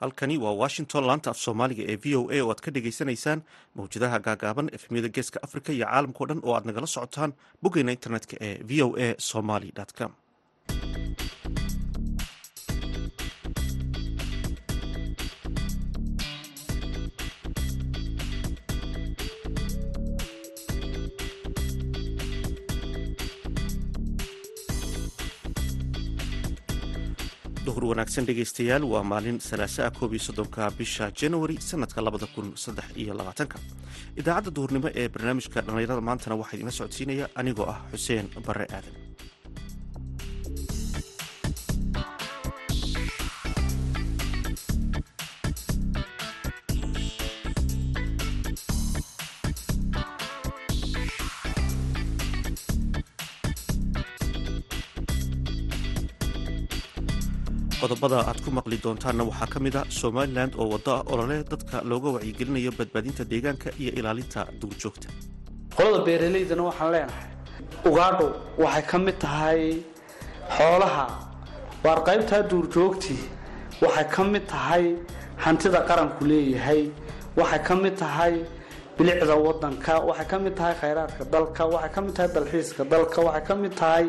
halkani waa washington laanta af soomaaliga ee v o a oo aad ka dhagaysanaysaan mawjadaha gaagaaban efemyada geeska africa iyo caalamkao dhan oo aad nagala socotaan boggeena internetka ee v o a somaly com duhur wanaagsan dhegaystayaal waa maalin salaasaa koob iyo soddonka bisha januari sanadka labada kun saddex iyo labaatanka. Idaacadda duhurnimo ee barnaamijka dhallinyarada maantana waxaa idinla socodsiinaya anigoo ah xuseen barre aadan qodobada aad ku maqli doontaanna waxaa ka mid a somalilan oo waddo ah olole dadka looga wacyigelinayo badbaadinta deegaanka iyo ilaalinta duurjoogta. Qolada beeralaydana waxaan leenahay ugaadho waxay ka mid tahay xoolaha waar qaybtaa duurjoogtii waxay ka mid tahay hantida qaranku leeyahay waxay ka mid tahay bilicda wadanka waxay ka mid tahay khayraadka dalka waxay ka mid tahay dalxiiska dalka waxay ka mid tahay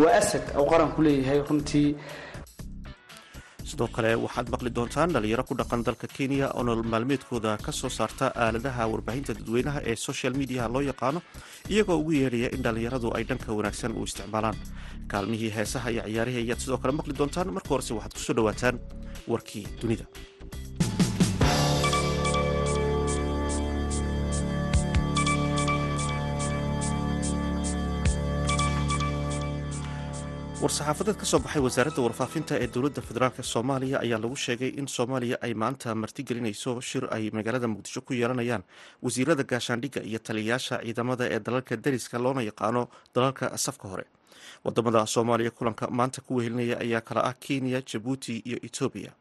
waa asad uu qaranku leeyahay runtii sidoo kale waxaad maqli doontaan dhalinyaro ku dhaqan dalka kenya oo nolol maalmeedkooda ka soo saarta aaladaha warbaahinta dadweynaha ee social mediaha loo yaqaano iyagoo ugu yeedhaya in dhallinyaradu ay dhanka wanaagsan u isticmaalaan. Kaalmihii heesaha iyo ciyaarihii ayaad sidoo kale maqli doontaan. Marka horese waxaad ku soo dhawaataan warkii dunida war-saxaafadeed ka soo baxay wasaaradda warfaafinta ee dowladda federaalk soomaaliya ayaa lagu sheegay in soomaaliya ay maanta martigelinayso shir ay magaalada muqdisho ku yeelanayaan. Wasiirada gaashaandhigga iyo taliyayaasha ciidamada ee dalalka dariska loona yaqaano dalalka safka hore. Wadamada soomaaliya kulanka maanta ku wehelinaya ayaa kala ah kenya jabuuti iyo etoobiya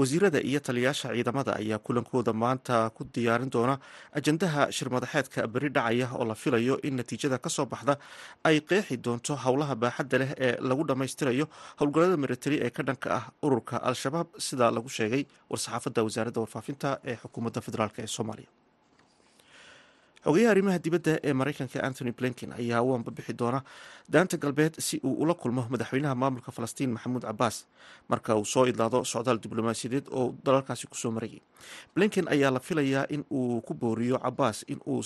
wasiirada iyo taliyayaasha ciidamada ayaa kulankooda maanta ku diyaarin doona ajandaha shirmadaxeedka beri dhacaya oo la filayo in natiijada ka soo baxda ay qeexi doonto howlaha baaxadda leh ee lagu dhammaystirayo howlgallada milatari ee ka dhanka ah ururka al-shabaab sida lagu sheegay war-saxaafadda wasaaradda warfaafinta ee xukuumadda federaalk ee soomaaliya xogeyaha arrimaha dibadda ee mareykanka anthony blinken ayaa u ambabixi doona daanta galbeed si uu ula kulmo madaxweynaha maamulka falastiin maxamuud cabaas marka uu soo idlaado socdaal diblomaasiyadeed oo dalalkaasi ku soo marayay blinken ayaa la filayaa in uu ku booriyo cabaas inuu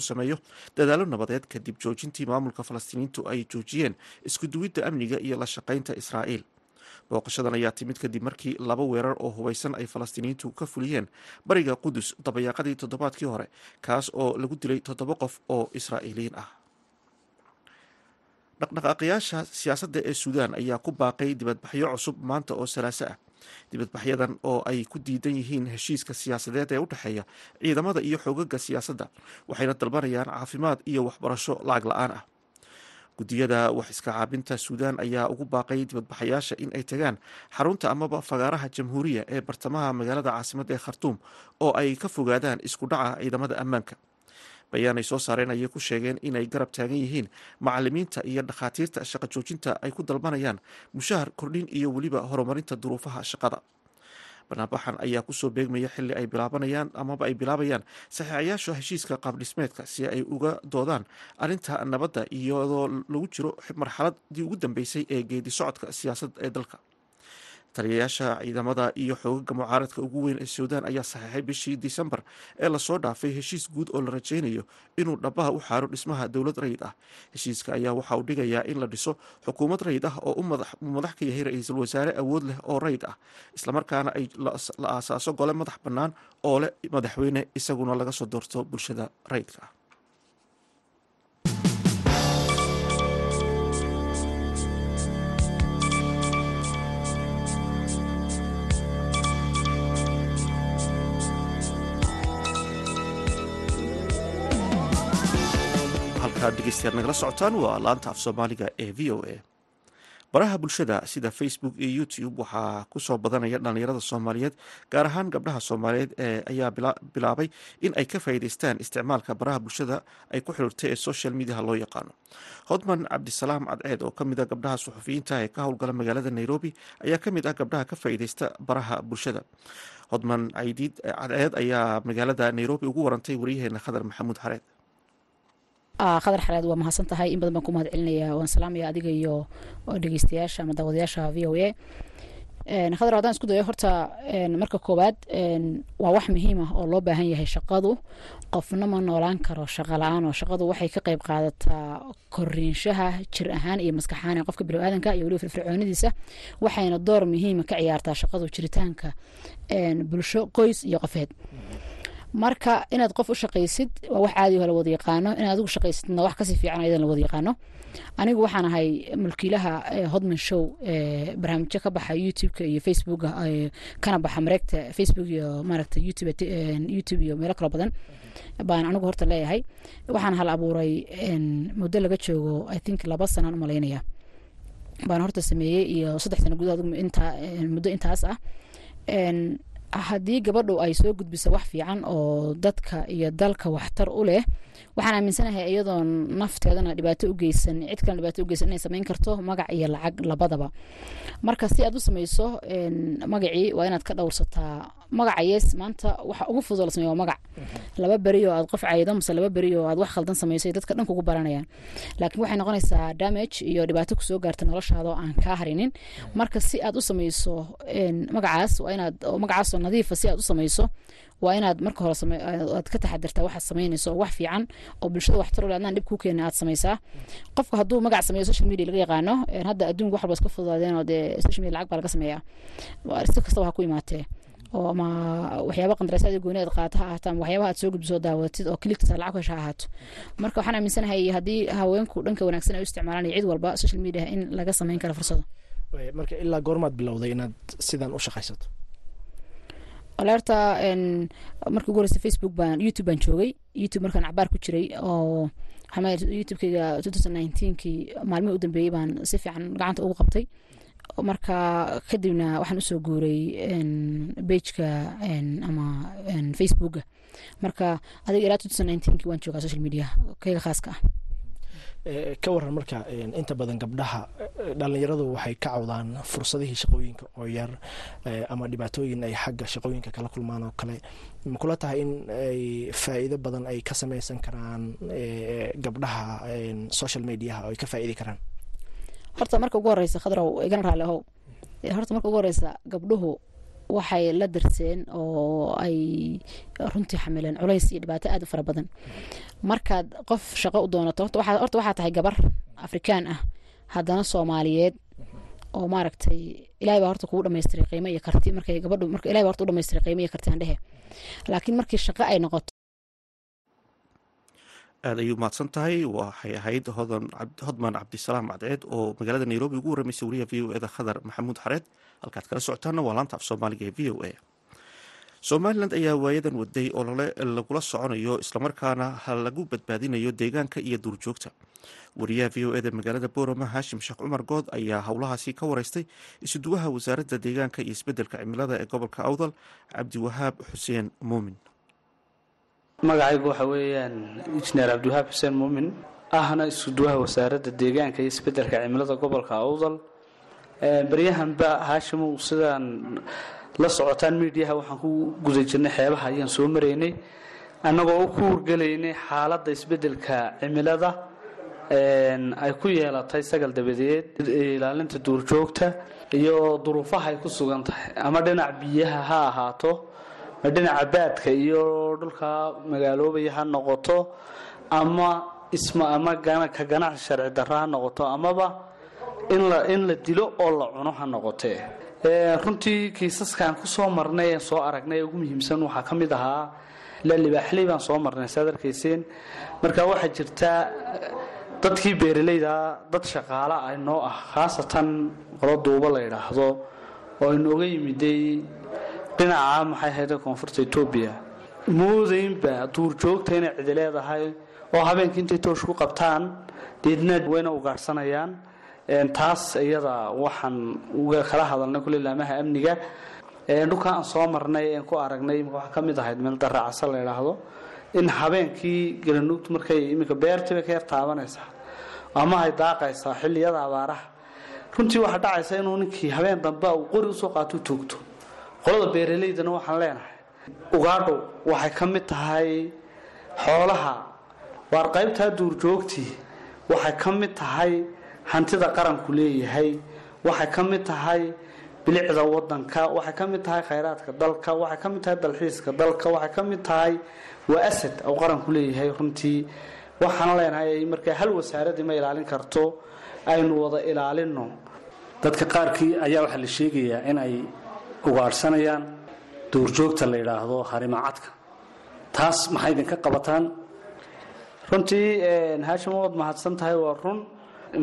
sameeyo dadaalo nabadeed kadib joojintii maamulka falastiiniintu ay joojiyeen isku duwidda amniga iyo la shaqaynta israa'iil booqashadan ayaa timid kadib markii laba weerar oo hubeysan ay falastiiniyiintu ka fuliyeen bariga qudus dabayaaqadii toddobaadkii hore kaas oo lagu dilay toddoba qof oo israa'iiliyiin ah. Dhaqdhaqaaqayaasha siyaasadda ee suudaan ayaa ku baaqay dibadbaxyo cusub maanta oo salaaso ah. Dibadbaxyadan oo ay ku diidan yihiin heshiiska siyaasadeed ee u dhexeeya ciidamada iyo xoogaga siyaasadda waxayna dalbanayaan caafimaad iyo waxbarasho lacag la'aan ah guddiyada wax iska caabinta suudaan ayaa ugu baaqay dibadbaxayaasha in ay tagaan xarunta amaba fagaaraha jamhuuriya ee bartamaha magaalada caasimadda ee khartuum oo ay ka fogaadaan isku dhaca ciidamada ammaanka. Bayaan ay soo saareen ayay ku sheegeen inay garab taagan yihiin macalimiinta iyo dhakhaatiirta shaqo joojinta ay ku dalbanayaan mushahar kordhin iyo weliba horumarinta duruufaha shaqada banaanbaxan ayaa ku soo beegmaya xili ay bilaabanayaan amaba ay bilaabayaan saxiixayaasha heshiiska qaabdhismeedka si ay uga doodaan arrinta nabadda iyadoo lagu jiro marxaladii ugu dambeysay ee geedi socodka siyaasadda ee dalka taliyayaasha ciidamada iyo xoogaga mucaaradka ugu weyn ee suudaan ayaa saxiixay bishii disembar ee la soo dhaafay heshiis guud oo la rajeynayo inuu dhabaha u xaaro dhismaha dowlad rayid ah. Heshiiska ayaa waxa uu dhigayaa in la dhiso xukuumad rayid ah oo u madax ka yahay ra'iisul wasaare awood leh oo rayid ah islamarkaana ay la aasaaso gole madax bannaan oo leh madaxweyne isaguna laga soo doorto bulshada rayidka degeystayaad nagala socotaan waa laanta af soomaaliga ee v o a. Baraha bulshada sida facebook iyo youtube waxaa ku soo badanaya dhalinyarada soomaaliyeed gaar ahaan gabdhaha soomaaliyeed ee ayaa bilaabay in ay ka faa'iideystaan isticmaalka baraha bulshada ay ku xiriirtay ee social mediaha loo yaqaano. Hodman cabdisalaam cadceed oo ka mid a gabdhaha suxufiyiinta ee ka howlgala magaalada nairobi ayaa ka mid ah gabdhaha ka faa'iideysta baraha bulshada. Hodman cadceed ayaa magaalada nairobi ugu warantay waryaheena khadar maxamuud xareed khadar xareed waa mahadsan tahay in badan baan ku mahad celinaya waan salaamaya adiga iyo dhegeystayaasha ama daawadayaasha v o a. Khadar haddaan isku dayo horta marka koowaad waa wax muhiim ah oo loo baahan yahay shaqadu. Qofna ma noolaan karo shaqa la'aan oo shaqadu waxay ka qeyb qaadataa koriinshaha jir ahaan iyo maskax ahaan ee qofka biniaadanka iyo weliba firfircoonidiisa waxayna door muhiima ka ciyaartaa shaqadu jiritaanka bulsho qoys iyo qofeed marka inaad qof u shaqaysid waa wax caadi oo la wada yaqaano. Inaad adigu shaqaysidna wax ka sii fiican ayadan la wada yaqaano. Anigu waxaan ahay mulkiilaha hodman show barnaamijyo ka baxa youtube-ka iyo facebooka kana baxa mareegta facebook iyo maaragta youtube iyo meelo kaloo badan baan anigu horta leeyahay. Waxaan hal abuuray muddo laga joogo i think laba sanaan u malaynaya baan horta sameeyey iyo saddex sano gudahood inta muddo intaas ah haddii gabadhu ay soo gudbiso wax fiican oo dadka iyo dalka waxtar u leh waxaan aaminsanahay iyadoon nafteedana dhibaato u geysan cid kalena dhibaato u geysan inay samayn karto magac iyo lacag labadaba. Marka si aad u samayso magacii waa inaad ka dhowrsataa magaca yes maanta waxa ugu fudud la sameeya waa magac laba beri oo aad qof caydo mase laba beri oo aad wax khaldan samayso dadka dhan kugu baranayaan. Laakiin waxay noqonaysaa damage iyo dhibaato ku soo gaarta noloshaada oo aan kaa harinin. Marka si aad u samayso magacaas waa inaad magacaasoo nadiifa si aad u samayso waa inaad marka hore aad ka taxadirtaa waxaad samaynayso oo wax fiican oo bulshada waxtar u leh. Adnaan dhib kuu keena aad samaysaa qofka hadduu magac sameeyo social media laga yaqaano hadda adduunka wax walba iska fududaadeen oo dee social media lacag baa laga sameeyaa. Si kastaba ha ku imaatee oo ama waxyaaba qandaraasyada gooni aad qaata ha ahaato ama waxyaabaha aad soo gudbiso daawatid oo kiligtasa lacag hesha ha ahaato. Marka waxaan aaminsanahay haddii haweenku dhanka wanaagsan ay u isticmaalaan iyo cid walba social media in laga samayn karo fursado. Marka ilaa goormaad bilowday inaad sidan u shaqaysato? Waleerta markii ugu horeysa facebook baan youtube baan joogay. Youtube markaan cabaar ku jiray oo youtubekeyga kii maalmihii u dambeeyey baan si fiican gacanta ugu qabtay marka kadibna waxaan u soo guuray bageka ama facebooka marka adiga ilaa waan joogaa social media keyga khaaska ah. Ka waran marka inta badan gabdhaha dhalinyaradu waxay ka cawdaan fursadihii shaqooyinka oo yar ama dhibaatooyin ay xagga shaqooyinka kala kulmaan oo kale. Makula tahay in ay faa'iido badan ay ka sameysan karaan gabdhaha social mediaha oo ay ka faa'iidi karaan horta marka ugu horeysa khadrow igana raali horta marka ugu horeysa gabdhuhu waxay la darseen oo ay runtii xamileen culays iyo dhibaato aad u fara badan. Markaad qof shaqo u doonato horta waxaa tahay gabar afrikaan ah haddana soomaaliyeed oo maaragtay ilahay baa horta kugu dhamaystiray qiimo iyo karti. Markay gabadhu ilahay baa horta u dhamaystiray qiimo iyo karti aan dhehe. Laakiin markii shaqo ay noqoto aad ayuu mahadsan tahay waxay ahayd hodman cabdisalaam cadceed oo magaalada nairobi ugu waramaysay wariyaha v o eda khadar maxamuud xareed. Halkaad kala socotaana waa laanta af soomaaliga ee v o a. Somalilan ayaa waayadan waday oo lagula soconayo islamarkaana lagu badbaadinayo deegaanka iyo duurjoogta. Wariyaha v o eda magaalada boorama haashim sheekh cumar good ayaa howlahaasi ka wareystay isuduwaha wasaaradda deegaanka iyo isbeddelka cimilada ee gobolka awdal cabdiwahaab xuseen muumin magacaygu waxa weeyaan injineer cabdiwahaab xuseen muumin ahna isuduwaha wasaaradda deegaanka iyo isbeddelka cimilada gobolka awdal. Baryahanba haashimow sidaan la socotaan miidiyaha waxaan ku guda jirnay xeebaha ayaan soo maraynay annagoo ku wargelaynay xaaladda isbeddelka cimilada ay ku yeelatay sagal dabadeed ilaalinta duurjoogta iyo duruufaha ay ku sugan tahay ama dhinac biyaha ha ahaato dhinaca baadka iyo dhulka magaaloobaya ha noqoto ama ama ka ganacsi sharci darro ha noqoto amaba in la dilo oo la cuno ha noqotee runtii kiisaskaan ku soo marnay ee soo aragnay ugu muhiimsan waxaa ka mid ahaa la libaaxley baan soo marnay saad arkayseen marka waxaa jirtaa dadkii beeralayda dad shaqaala ah noo ah khaasatan qolo duuba la yidhaahdo oo inooga yimiday dhinaca maxay ahayde koonfurta etoobiya moodaynba duurjoogta inay cidi leedahay oo habeenkii intay toosh ku qabtaan deedna wayna ugaadhsanayaan taas iyada waxaan kala hadalnay kule laamaha amniga. Dhulka aan soo marnay een ku aragnay waxaa ka mid ahayd meel daraacasa la idhaahdo in habeenkii galanuugtu markay iminka beertiibay ka yar taabanaysaa ama ay daaqaysaa xilliyada abaaraha. Runtii waxaa dhacaysa inuu ninkii habeen dambe uu qori u soo qaato toogto qolada beeraleydana waxaan leenahay ugaadho waxay ka mid tahay xoolaha. Waar qaybtaa duurjoogtii waxay ka mid tahay hantida qaranku leeyahay. Waxay ka mid tahay bilicda wadanka waxay ka mid tahay khayraadka dalka waxay ka mid tahay dalxiiska dalka waxay ka mid tahay waa asad uu qaranku leeyahay runtii. Waxaan leenahay markaa hal wasaaradii ma ilaalin karto aynu wada ilaalino dadka qaarkii ayaa waxaa la sheegayaa in ay ugaadhsanayaan duurjoogta la yidhaahdo harimacadka taas maxay idinka qabataan? Runtii haashim waad mahadsan tahay waa run.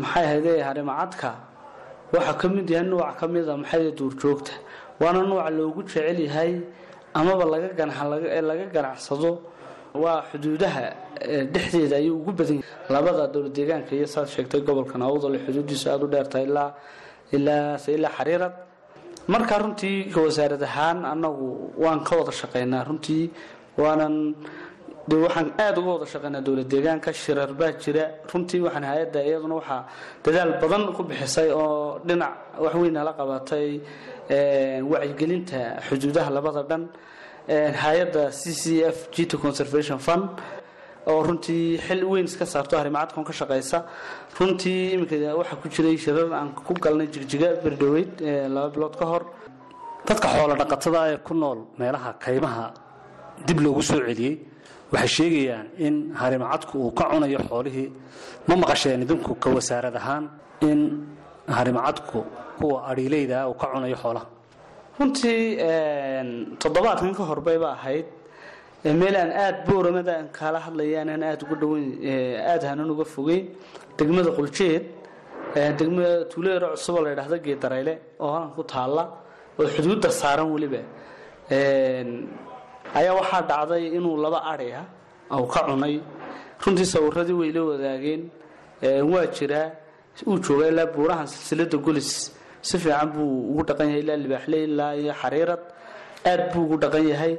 Maxay ahayde harimacadka waxaa ka mid yahay nuuc ka mida maxay duurjoogta? Waana nuuca loogu jecel yahay amaba laga ganacsado. Waa xuduudaha dhexdeeda ayuu ugu badan yahay. Labada dowlad deegaanka iyo saad sheegtay gobolka naawdale xuduudiisu aada u dheertahay ilaa xariirad markaa runtii wasaarad ahaan annagu waan ka wada shaqaynaa runtii waanan de waxaan aada uga wada shaqaynaa dowlad deegaanka shirar baa jira. Runtii waxaan hay'adda iyaduna waxaa dadaal badan ku bixisay oo dhinac waxweyna la qabatay wacyigelinta xuduudaha labada dhan hay'adda c c f g t conservation fund oo runtii xil weyn iska saarto arrimacadkon ka shaqaysa runtii iminka waxaa ku jiray shirar aan ku galnay jigjiga berdhaweyd laba bilood ka hor. Dadka xoolo dhaqatada ee ku nool meelaha kaymaha dib loogu soo celiyey waxay sheegayaan in harimacadku uu ka cunayo xoolihii. Ma maqasheen idinku ka wasaarad ahaan in harimacadku kuwa adhiileyda uu ka cunayo xoolaha? Runtii toddobaadkan ka horbayba ahayd meel aan aada booramada aan kaala hadlayaan aan aada uga dhaweyn aada hanan uga fogeyn. Degmada quljeed degmada tuuleero cusuboo la yidhaahdo geedarayle oo halkan ku taalla oo xuduudda saaran weliba ayaa waxaa dhacday inuu laba adhi ah uu ka cunay. Runtii sawiradii way la wadaageen waa jiraa uu joogaa ilaa buurahan silsilada golis si fiican buu ugu dhaqan yahay ilaa libaaxle ilaa iyo xariirad aad buu ugu dhaqan yahay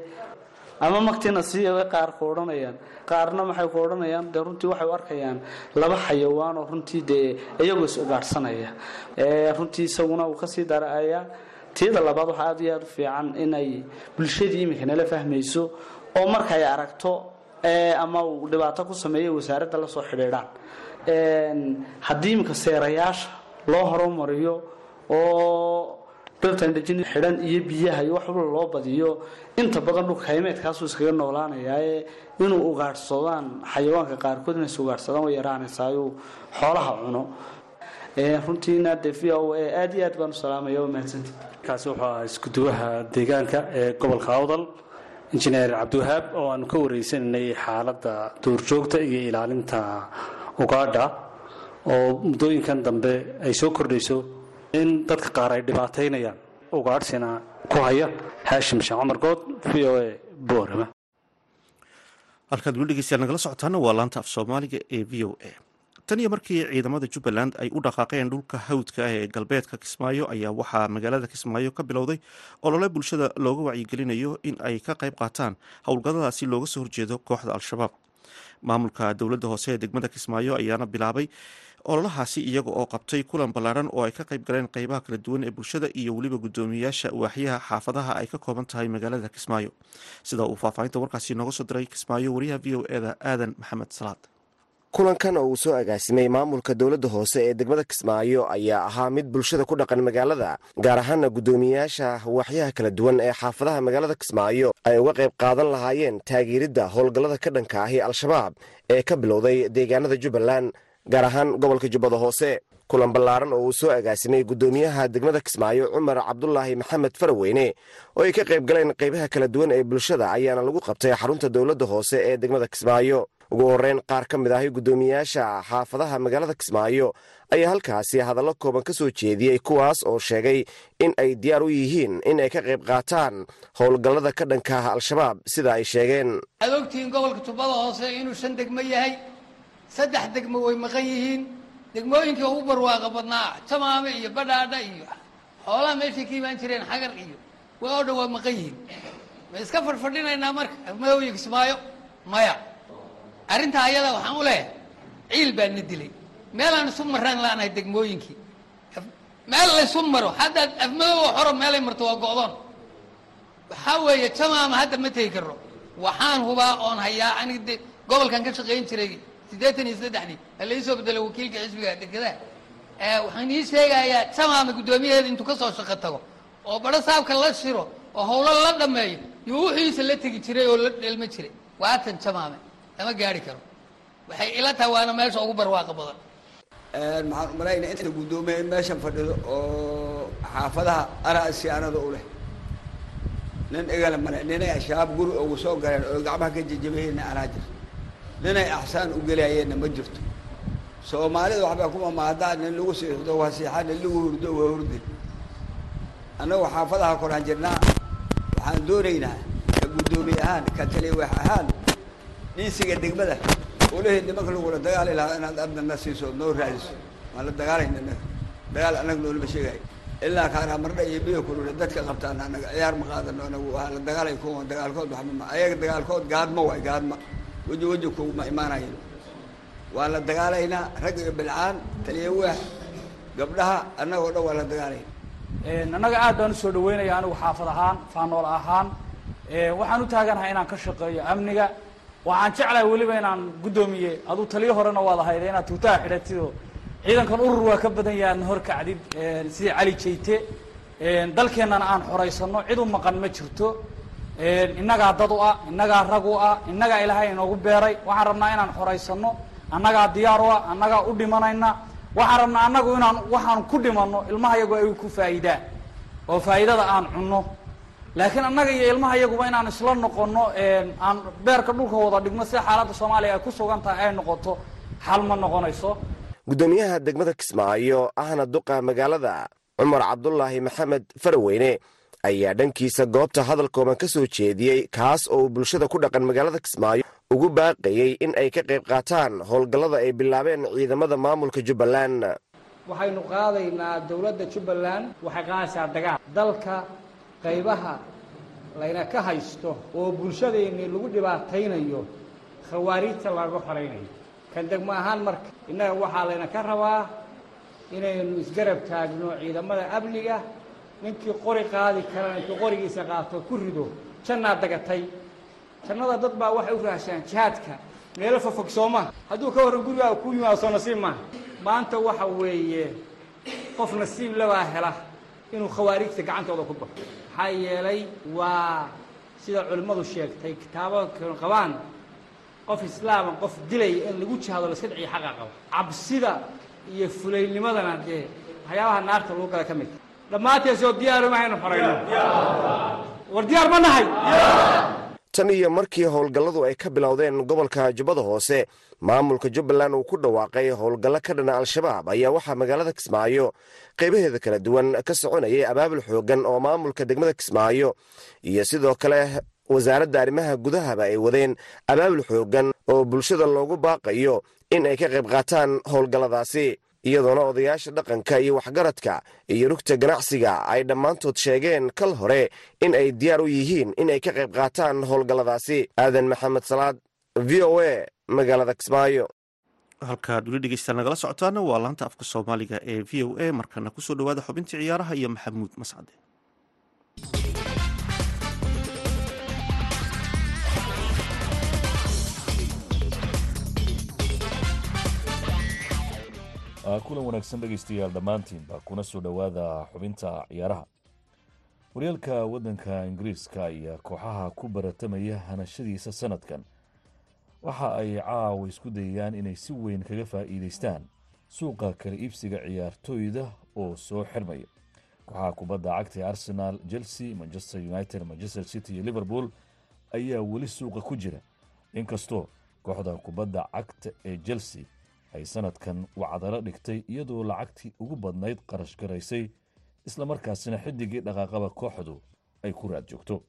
ama magtiina si qaar ku odhanayaan qaarna maxay ku odhanayaan dee runtii waxay u arkayaan laba xayawaan oo runtii dee iyagoo is ugaadhsanaya runtii isaguna uu ka sii daraayaa. Tiyada labaad waxaa aad iyo aad u fiican inay bulshadii iminka nala fahmayso oo markay aragto ama uu dhibaato ku sameeya wasaaradda la soo xidhiidhaan. Haddii iminka seerayaasha loo horumariyo oo dhirtandhejin xidhan iyo biyaha iyo wax loo badiyo. Inta badan dhulka haymeedkaasuu iskaga noolaanayaa inuu ugaadhsadaan xayawaanka qaarkood inay ugaadhsadaan way yaraanaysaayu xoolaha cuno. Runtiina dee v o a aad iyo aad baan u salaamaya waa mahadsanti. Kaasi wuxuu ahaa iskuduwaha deegaanka ee gobolka awdal. Injineer cabdiwahaab oo aanu ka wareysananay xaaladda duurjoogta iyo ilaalinta ugaadha oo muddooyinkan dambe ay soo kordhayso in dadka qaar ay dhibaataynayaan ugaadhsina ku haya haashim sheekh cumar good v o a boorama. Halkaad weli dhegeystayaal nagala socotaana waa laanta af soomaaliga ee v o a. Tan iyo markii ciidamada jubbaland ay u dhaqaaqeen dhulka hawdka ah ee galbeedka kismaayo ayaa waxaa magaalada kismaayo ka bilowday olole bulshada looga wacyigelinayo in ay ka qayb qaataan howlgalladaasi looga soo horjeedo kooxda al-shabaab. Maamulka dowladda hoose ee degmada kismaayo ayaana bilaabay ololahaasi iyaga oo qabtay kulan ballaaran oo ay ka qayb galeen qeybaha kala duwan ee bulshada iyo weliba guddoomiyayaasha waaxyaha xaafadaha ay ka kooban tahay magaalada kismaayo. Sida uu faahfaahinta warkaasi nooga soo diray kismaayo wariyaha v o eda aadan maxamed salaad. Kulankan oo uu soo agaasimay maamulka dowladda hoose ee degmada kismaayo ayaa ahaa mid bulshada ku dhaqan magaalada gaar ahaana guddoomiyayaasha waaxyaha kala duwan ee xaafadaha magaalada kismaayo ay uga qayb qaadan lahaayeen taageeridda howlgallada ka dhanka ahi al-shabaab ee ka bilowday deegaanada jubbaland gaar ahaan gobolka jubbada hoose. Kulan ballaaran oo uu soo agaasimay guddoomiyaha degmada kismaayo cumar cabdulaahi maxamed faraweyne oo ay ka qayb galeen qaybaha kala duwan ee bulshada ayaana lagu qabtay xarunta dowladda hoose ee degmada kismaayo. Ugu horreyn qaar ka mid ahi guddoomiyayaasha xaafadaha magaalada kismaayo ayaa halkaasi hadallo kooban ka soo jeediyey kuwaas oo sheegay in ay diyaar u yihiin in ay ka qayb qaataan howlgallada ka dhanka ah al-shabaab sida ay sheegeen. Waxaad ogtihiin gobolka jubbada hoose inuu shan degmo yahay saddex degmo way maqan yihiin. Degmooyinkii ugu barwaaqa badnaa jamaame iyo badhaadha iyo xoolaha meeshay ka imaan jireen xagar iyo waa oo dhan waa maqan yihiin. Ma iska fadhfadhinaynaa marka? Afmadooyi kismaayo? Maya. Arrintaa ayada waxaan u leeyahay ciil baa na dilay. Meelaan isu maraan laanahay degmooyinkii. Meel laysu maro haddaad afmadooba xoro meelay marto waa go'doon. Waxaa weeye jamaama hadda ma tegi karno waxaan hubaa oon hayaa anig de gobolkan ka shaqayn jiray siddeetan iyo saddexdii. Hala ii soo bedelay wakiilka xisbiga dekedaha waxaan ii sheegayaa jamaama guddoomiyaheeda intuu ka soo shaqo tago oo badho saabka la shiro oo howlo la dhammeeyo iyo wuxiisa la tegi jiray oo la dhelma jiray. Waatan jamaame lama gaari karo. Waxay ila tahay waana meesha ugu barwaaqa badan. Maxaan u malaynaa inta guddoomiye in meeshan fadhido oo xaafadaha araasi anada u leh. Nin igala male ninay ashabaab guri ugu soo galeen oo gacmaha ka jejabahayna anaa jir ninay axsaan u gelayayeenna ma jirto. Soomaalida waxbaa kuma maadaan nin lagu siixdo waa siixan nin lagu hurdo waa hurde annagu xaafadaha koraan jirnaa waxaan doonaynaa ka guddoomiye ahaan ka taliwax ahaan dhiisiga degmada olaheed nimanka lagula dagaali lahaa inaad adnana siiso noo raadiso. Waan la dagaalayna naga dagaal annaga noolama sheegayo ilaa kaanaa mardha iyo biyo kulule dadka qabtaan annaga ciyaar ma qaadano anagu waa la dagaalay kuwan dagaalkood waxba ma ayaga dagaalkood gaadma waay gaadma weji weji kuguma imaanayo. Waan la dagaalaynaa rag iyo bilcaan taliyawax gabdhaha annagoo dhan waan la dagaalayna. Annaga aad baan u soo dhaweynaya anigu xaafad ahaan faanool ahaan. Waxaan u taaganahay inaan ka shaqeeyo amniga. Waxaan jeclahay weliba inaan guddoomiye aduu taliyo horena waad ahayde inaad tuutaha xidhatidoo ciidankan urur waa ka badan yahay adna horkacdid sidii cali jayte. Dalkeennana aan xoraysano cid u maqan ma jirto innagaa dad u ah innagaa rag u ah innagaa ilaahay inoogu beeray. Waxaan rabnaa inaan xoraysano annagaa diyaar u ah annagaa u dhimanayna. Waxaan rabnaa annagu inaan waxaan ku dhimanno ilmaha yagu ay ku faa'iidaan oo faa'iidada aan cunno. Laakiin annaga iyo ilmaha yaguba inaan isla noqono aan beerka dhulka wada dhigno sida xaaladda soomaaliya ay ku sugan tahay ay noqoto xal ma noqonayso. Guddoomiyaha degmada kismaayo ahna duqa magaalada cumar cabdulaahi maxamed faraweyne ayaa dhankiisa goobta hadal kooban ka soo jeediyey kaas oo bulshada ku dhaqan magaalada kismaayo ugu baaqayey in ay ka qayb qaataan howlgallada ay bilaabeen ciidamada maamulka jubbaland. Waxaynu qaadaynaa dowladda jubbaland waxay qaadaysaa dagaal. Dalka qaybaha layna ka haysto oo bulshadeenni lagu dhibaataynayo khawaariijta laga xolaynayo kan degmo ahaan marka innaga waxaa layna ka rabaa inaynu isgarab taagno ciidamada amniga ninkii qori qaadi karana intuu qorigiisa qaato ku rido jannaa dagatay. Jannada dad baa waxay u raashaan jihaadka. Meelo fofog sooma hadduu ka warran gurigaa ku yimaado soo nasiib maaha maanta waxa weeye qof nasiib labaa hela inuu khawaarijta gacantooda ku baxo. Maxaa yeelay waa sida culimmadu sheegtay kitaabo qabaan qof islaama qof dilaya in lagu jihaado la iska dhiciyo xaqa qabo. Cabsida iyo fulaynimadana dee waxyaabaha naarta lagu gala ka mid dhammaanteesoo diyaaro mahaynu xorayno war diyaar ma nahay. Tan iyo markii howlgalladu ay ka bilowdeen gobolka jubbada hoose maamulka jubbaland uu ku dhawaaqay howlgallo ka dhana al-shabaab ayaa waxaa magaalada kismaayo qaybaheeda kala duwan ka soconayay abaabul xooggan oo maamulka degmada kismaayo. Iyo sidoo kale wasaaradda arrimaha gudahaba ay wadeen abaabul xooggan oo bulshada loogu baaqayo in ay ka qayb qaataan howlgalladaasi iyadoona odayaasha dhaqanka iyo waxgaradka iyo rugta ganacsiga ay dhammaantood sheegeen kal hore in ay diyaar u yihiin in ay ka qayb qaataan howlgalladaasi. Aadan maxamed salaad v o a magaalada kismaayo. Halkaad weli dhegeystataan nagala socotaana waa laanta afka soomaaliga ee v o a markana ku soo dhawaada xubintii ciyaaraha iyo maxamuud mascade kulan wanaagsan dhegaystayaal dhammaantiinba kuna soo dhowaada xubinta ciyaaraha. Horyaalka waddanka ingiriiska ayaa kooxaha ku baratamaya hanashadiisa sanadkan. Waxa ay caawa isku dayayaan inay si weyn kaga faa'iidaystaan suuqa kala iibsiga ciyaartooyda oo soo xirmaya. Kooxaha kubadda cagta ee arsenal chelsea manchester united manchester city iyo liverpool ayaa weli suuqa ku jira. Inkastoo kooxda kubadda cagta ee chelsea ay sanadkan wacdalo dhigtay iyadoo lacagtii ugu badnayd qarash garaysay islamarkaasina xidigii dhaqaaqaba kooxdu ay ku raad joogto.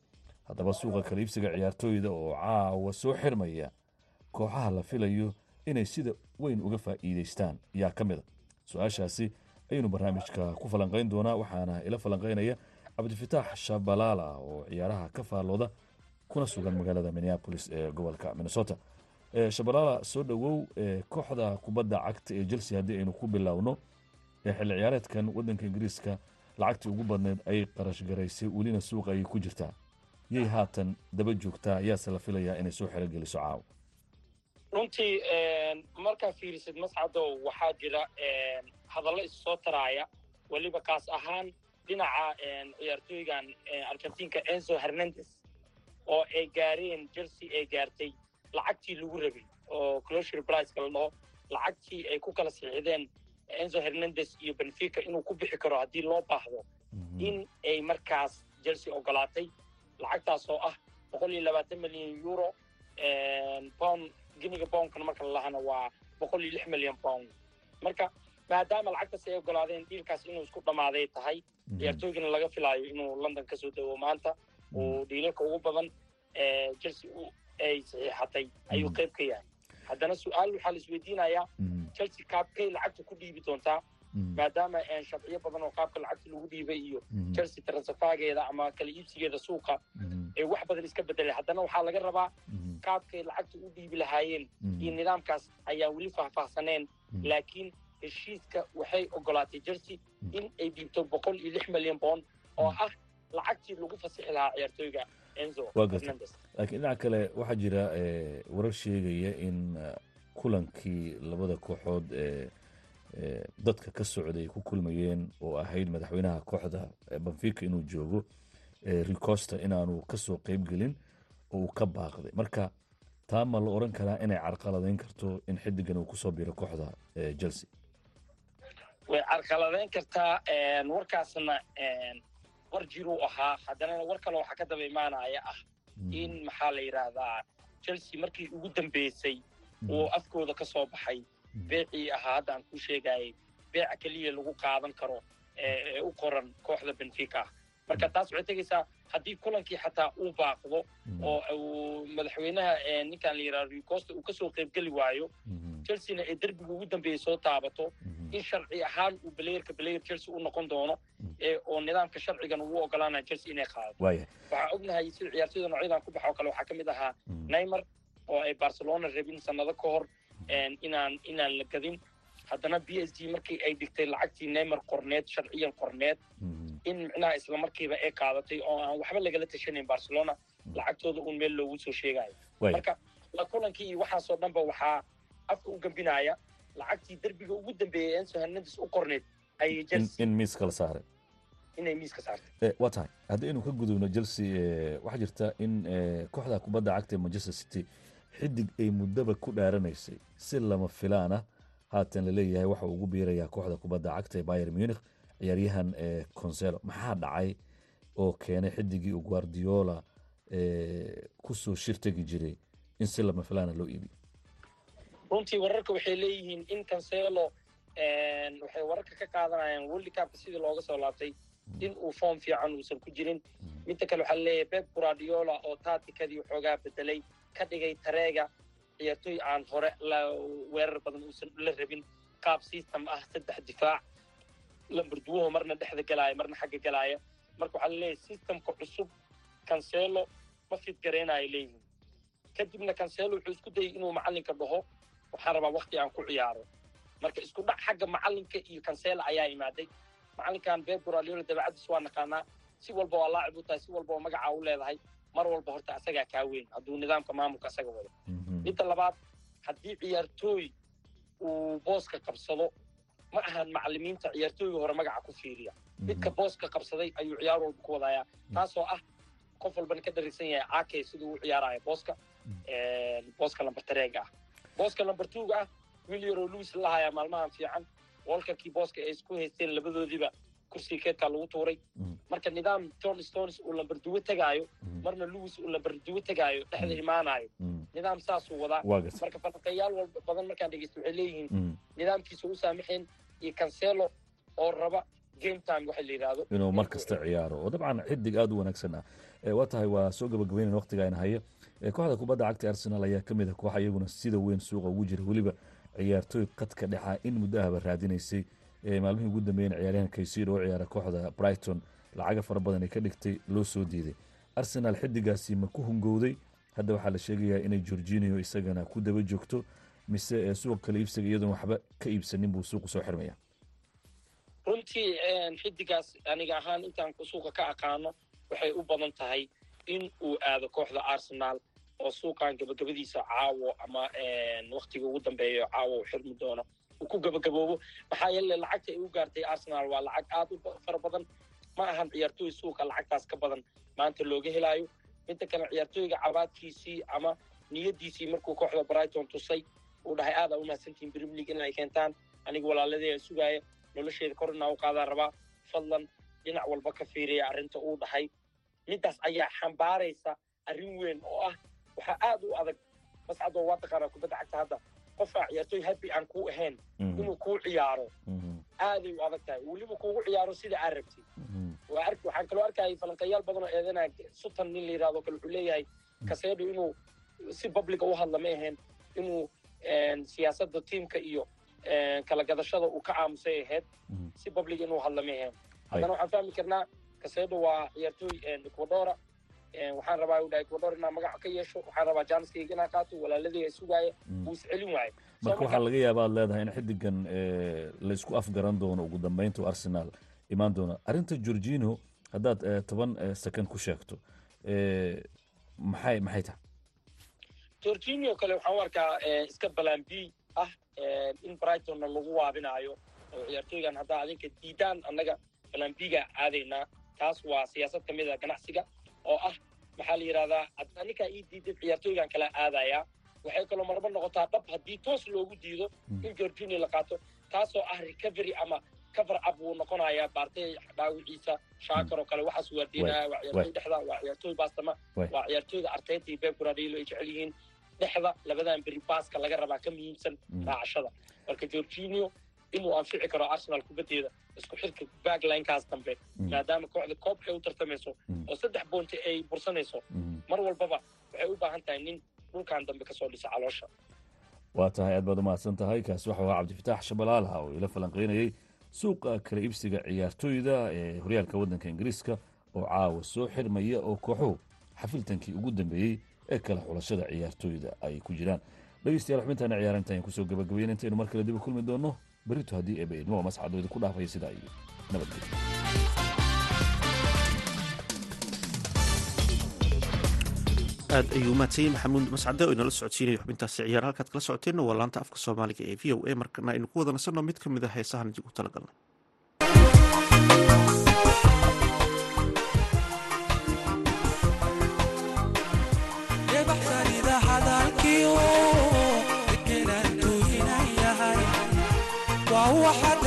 Haddaba suuqa kala iibsiga ciyaartooyda oo caawa soo xirmaya kooxaha la filayo inay sida weyn uga faa'iidaystaan. Yaa ka mid a su'aashaasi ayaynu barnaamijka ku falanqayn doonaa waxaana ila falanqaynaya cabdifitaax shabalaala oo ciyaaraha ka faallooda kuna sugan magaalada minneapolis ee gobolka minnesota shabalaala soo dhowow kooxda kubadda cagta ee chelsea haddii aynu ku bilowno xilli ciyaareedkan waddanka ingiriiska lacagtii ugu badneed ay qarash garaysay welina suuqa ayay ku jirtaa. Yay haatan daba joogtaa yaase la filayaa inay soo xelogeliso caawa runtii markaa fiirisid mascadow waxaa jira hadallo issoo taraaya weliba kaas ahaan dhinaca ciyaartooygan argentinka enzo hernandez oo ay gaareen chelsea ay gaartay lacagtii lagu rabay oo closure priceka la dhaho lacagtii ay ku kala siixdeen enzo hernandez iyo benfica inuu ku bixi karo haddii loo baahdo in ay markaas chelsea ogolaatay lacagtaas oo ah boqol iyo labaatan milyan euro pound giniga poundkana marka lalahana waa boqol iyo lix milyan pound marka maadaama lacagtaas ay ogolaadeen dhiilkaas inuu isku dhammaaday tahay ciyaartooygana laga filaayo inuu london ka soo dawo maanta uu dhiilalka ugu badan chelsea ay saxiixatay ayuu qayb ka yahay. Haddana su'aal waxaa la isweydiinayaa chelsea kaabkay lacagta ku dhiibi doontaa maadaama sharciyo badan oo qaabka lacagta lagu dhiibay iyo chelsea transafaageeda ama kala iibsigeeda suuqa ee wax badan iska bedelay haddana waxaa laga rabaa qaabkay lacagta u dhiibi lahaayeen iyo nidaamkaas ayaan weli faahfaahsaneen. Laakiin heshiiska waxay ogolaatay chelsea in ay dhiibto boqol iyo lix milyan pound oo ah lacagtii lagu fasixi lahaa ciyaartooyga laakiin dhinaca kale waxaa jira warar sheegaya in kulankii labada kooxood ee dadka ka socday ku kulmayeen oo ahayd madaxweynaha kooxda benfica inuu joogo ricosta inaanu ka soo qeyb gelin oo uu ka baaqday. Marka taa ma la oran karaa inay carqaladeyn karto in xidigan uu ku soo biro kooxda chelsea? Way carqaladeyn kartaa warkaasna war jiruu ahaa haddana war kale waxaa ka daba imaanaya ah in maxaa la yidhaahdaa chelsea markii ugu dambeysay uu afkooda ka soo baxay beecii ahaa hadda aan kuu sheegayay beeca keliya lagu qaadan karo ee u qoran kooxda benfica. Marka taas waxay tegaysaa haddii kulankii xataa uu baaqdo oo madaxweynaha ninkaan la yidhaha ricosta uu ka soo qaybgeli waayo chelseana ay derbiga ugu dambeeyey soo taabato. In sharci ahaan uu belayerka belayer chelsea u noqon doono oo nidaamka sharcigan ugu ogolaanaya chelsea inay qaadato waxaa ognahay sida ciyaartoyda noocyadan ku baxa oo kale waxaa ka mid ahaa neymar oo ay barcelona rabin sanado ka hor inaan inaan la gadin. Haddana b s g markii ay dhigtay lacagtii neymar qorneed sharciyan qorneed in micnaha isla markiiba ay qaadatay oo aan waxba lagala tashanayn barcelona lacagtooda uun meel loogu soo sheegayo marka la kulankii iyo waxaasoo dhanba waxaa afka u gambinaya lacagtii derbiga ugu dambeeyey enso hernandes u qorneed ayay in miiska la saaray. Inay miiska saartay. Waa tahay haddaynu ka gudubno chelsea waxaa jirta in kooxda kubadda cagta ee manchester city xidig ay muddaba ku dhaaranaysay si lama filaan ah haatan la leeyahay waxa ugu biirayaa kooxda kubadda cagta ee bayer munich ciyaaryahan conselo maxaa dhacay oo keenay xidigii guardiola ku soo shir tegi jiray in si lama filaana loo iibiyo runtii wararka waxay leeyihiin in cancelo waxay wararka ka qaadanayaan world cupka sidii looga soo laabtay in uu form fiican uusan ku jirin. Midda kale waxaa leeyahay pep guardiola oo taatikadii waxoogaa bedelay ka dhigay tareega ciyaartooy aan hore weerar badan uusan la rabin. Qaab system ah saddex difaac. Lambarduwaho marna dhexda galaaya marna xagga galaaya. Marka waxaa la leeyahay systemka cusub cancelo ma fidgaraynayo leeyihiin kadibna cancelo wuxuu isku dayay inuu macallinka dhaho waxaan rabaa wakti aan ku ciyaaro. Marka isku dhac xagga macallinka iyo cancelo ayaa imaaday. Macallinkan beb guardiola dabeecadiis waa naqaanaa. Si walba waa laacib u tahay si walba oo magacaa u leedahay. Mar walba horta asagaa kaa weyn. Hadduu nidaamka maamulka asaga wado midda labaad haddii ciyaartooy uu booska qabsado ma ahan macallimiinta ciyaartooyga hore magaca ku fiiriya. Midka booska qabsaday ayuu ciyaar walba ku wadayaa taasoo ah qof walbana ka darisan yahay ake siduu u ciyaarayo booska. Booska lambar tareega ah booska lambar tuuga ah williaro louis lahayaa maalmahan fiican. Walkarkii booska ay isku haysteen labadoodiiba kursiga keedkaa lagu tuuray. Marka nidaam john stones uu lambar duwo tegaayo marna louis uu lambar duwo tegaayo dhexda imaanayo nidaam saasuu wadaa. Marka falanqeeyaal walba badan markaan dhegeysto waxay leeyihiin nidaamkiisa u saamaxeen iyo cancelo oo raba game time waxa la yidhaahdo inuu mar kasta ciyaaro. Oo dabcan xidig aada u wanaagsan ah. Waa tahay waa soo gabagabaynan waqtiga ayna hayo kooxda kubadda cagta arsenal ayaa ka mid ah kooxa iyaguna sida weyn suuqa ugu jira. Weliba ciyaartooy qadka dhexa in muddo ahba raadinaysay maalmihii ugu dambeeyeen ciyaaryahan kaysiir oo ciyaara kooxda brighton. Lacaga fara badan ay ka dhigtay loo soo diiday. Arsenal xidigaasi ma ku hungowday? Hadda waxaa la sheegayaa inay gorginio isagana ku daba joogto mise suuq kale iibsiga iyadoon waxba ka iibsanin buu suuqu soo xirmaya? Runtii xidigaas aniga ahaan intaan suuqa ka aqaano waxay u badan tahay in uu aado kooxda arsenal oo suuqan gabagabadiisa caawo ama waktiga ugu dambeeyo caawo u xirmi doono uu ku gabagaboobo. Maxaa yeele lacagta ay u gaartay arsenal waa lacag aad u fara badan. Ma ahan ciyaartooy suuqa lacagtaas ka badan. Maanta looga helaayo. Midda kale ciyaartooyga cabaadkiisii ama niyadiisii markuu kooxda brighton tusay uu dhahay aada u mahadsantihin premier league inay keentaan. Aniga walaaladee sugaaya nolosheeda kor inaa u qaadaan rabaa. Fadlan dhinac walba ka fiiriya arrinta uu dhahay. Middaas ayaa xambaaraysa arrin weyn oo ah waxaa aad u adag mascadoo waa taqaanaa kubadda cagta hadda. Qofaa ciyaartooy happy aan kuu ahayn inuu kuu ciyaaro. Aaday u adag tahay. Weliba kuugu ciyaaro sida aad rabtid waxaan kaloo arkayay falanqayaal badan oo eedanaya sutan nin la yidhahdo kale wuxuu leeyahay kaseedho inuu si publica u hadla ma ahayn inuu siyaasadda tiimka iyo kala gadashada uu ka aamusay ahayd si public inuu hadla ma ahayn haddana waxaan fahmi karnaa kaseedho waa ciyaartooy ecuadora waxaan rabaa u dhahay ecuador inaa magaca ka yeesho. Waxaan rabaa janiskayga inaa qaato walaaladii sugaaya wuu is celin waayo marka waxaa laga yaaba aad leedahay in xidigan laysku afgaran doono ugu dambeynta arsenal. Imaan doono arrinta georgino haddaad toban second ku sheegto maxay maxay tahay? Georginio kale waxaan u arkaa iska balan b ah in brightonna lagu waabinaayo. Oo ciyaartooygan haddaa adinka diidaan annaga balan b-ga aadaynaa taas waa siyaasad ka mid a ganacsiga oo ah maxaa la yidhahdaa aninkaa ii diidad ciyaartooygan kala aadayaa waxay kaloo marba noqotaa dhab haddii toos loogu diido in georginio la qaato taasoo ah recovery ama cover up wuu noqonayaa baartay dhaawiciisa shaakar oo kale waxaas waardiinaya waa ciyaartooy dhexda waa ciyaartooy baastama waa ciyaartooyda arteta iyo beb guradilo ay jecel yihiin. Dhexda labadan beri baaska laga rabaa ka muhiimsan raacashada. Marka georginio inuu anfici karo arsenal kubaddeeda isku xirka backlinekaas dambe maadaama kooxda koob ay u tartamayso oo saddex boonti ay bursanayso. Mar walbaba waxay u baahan tahay nin dhulkan dambe ka soo dhisa caloosha. Waa tahay aad baad umahadsan tahay. Kaasi waxau ahaa cabdifitaax shabalaalaha oo ila falanqeynayay suuqa kala iibsiga ciyaartooyda ee horyaalka waddanka ingiriiska oo caawa soo xirmaya oo kooxuhu xafiltankii ugu dambeeyey ee kala xulashada ciyaartooyda ay ku jiraan. Dhegeystayaal xubintaana ciyaarinta ayaan ku soo gabagabeyen intaynu mar kale dib u kulmi doonno berito haddii eeba idmo mascadoo idinku dhaafaya sidaa iyo nabadgelyo aad ayuu umahadsanyay maxamuud mascade oo inala socodsiinaya xubintaasi ciyaar. Halkaad kala socoteenna waa laanta afka soomaaliga ee v o a markana aynu ku wada nasanno mid ka mid a heesahan idinku talagalnay حد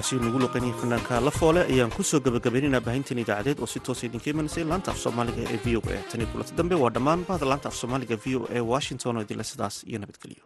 heeskaasi nagu luqanayay fanaanka la foole ayaan ku soo gabagabaynaynaa baahintan idaacadeed oo si toosa idinka imanaysay laanta af soomaaliga ee v o a. Tani kulanta dambe waa dhammaan bahda laanta af soomaaliga v o a washington oo idinle sidaas iyo nabadgelyo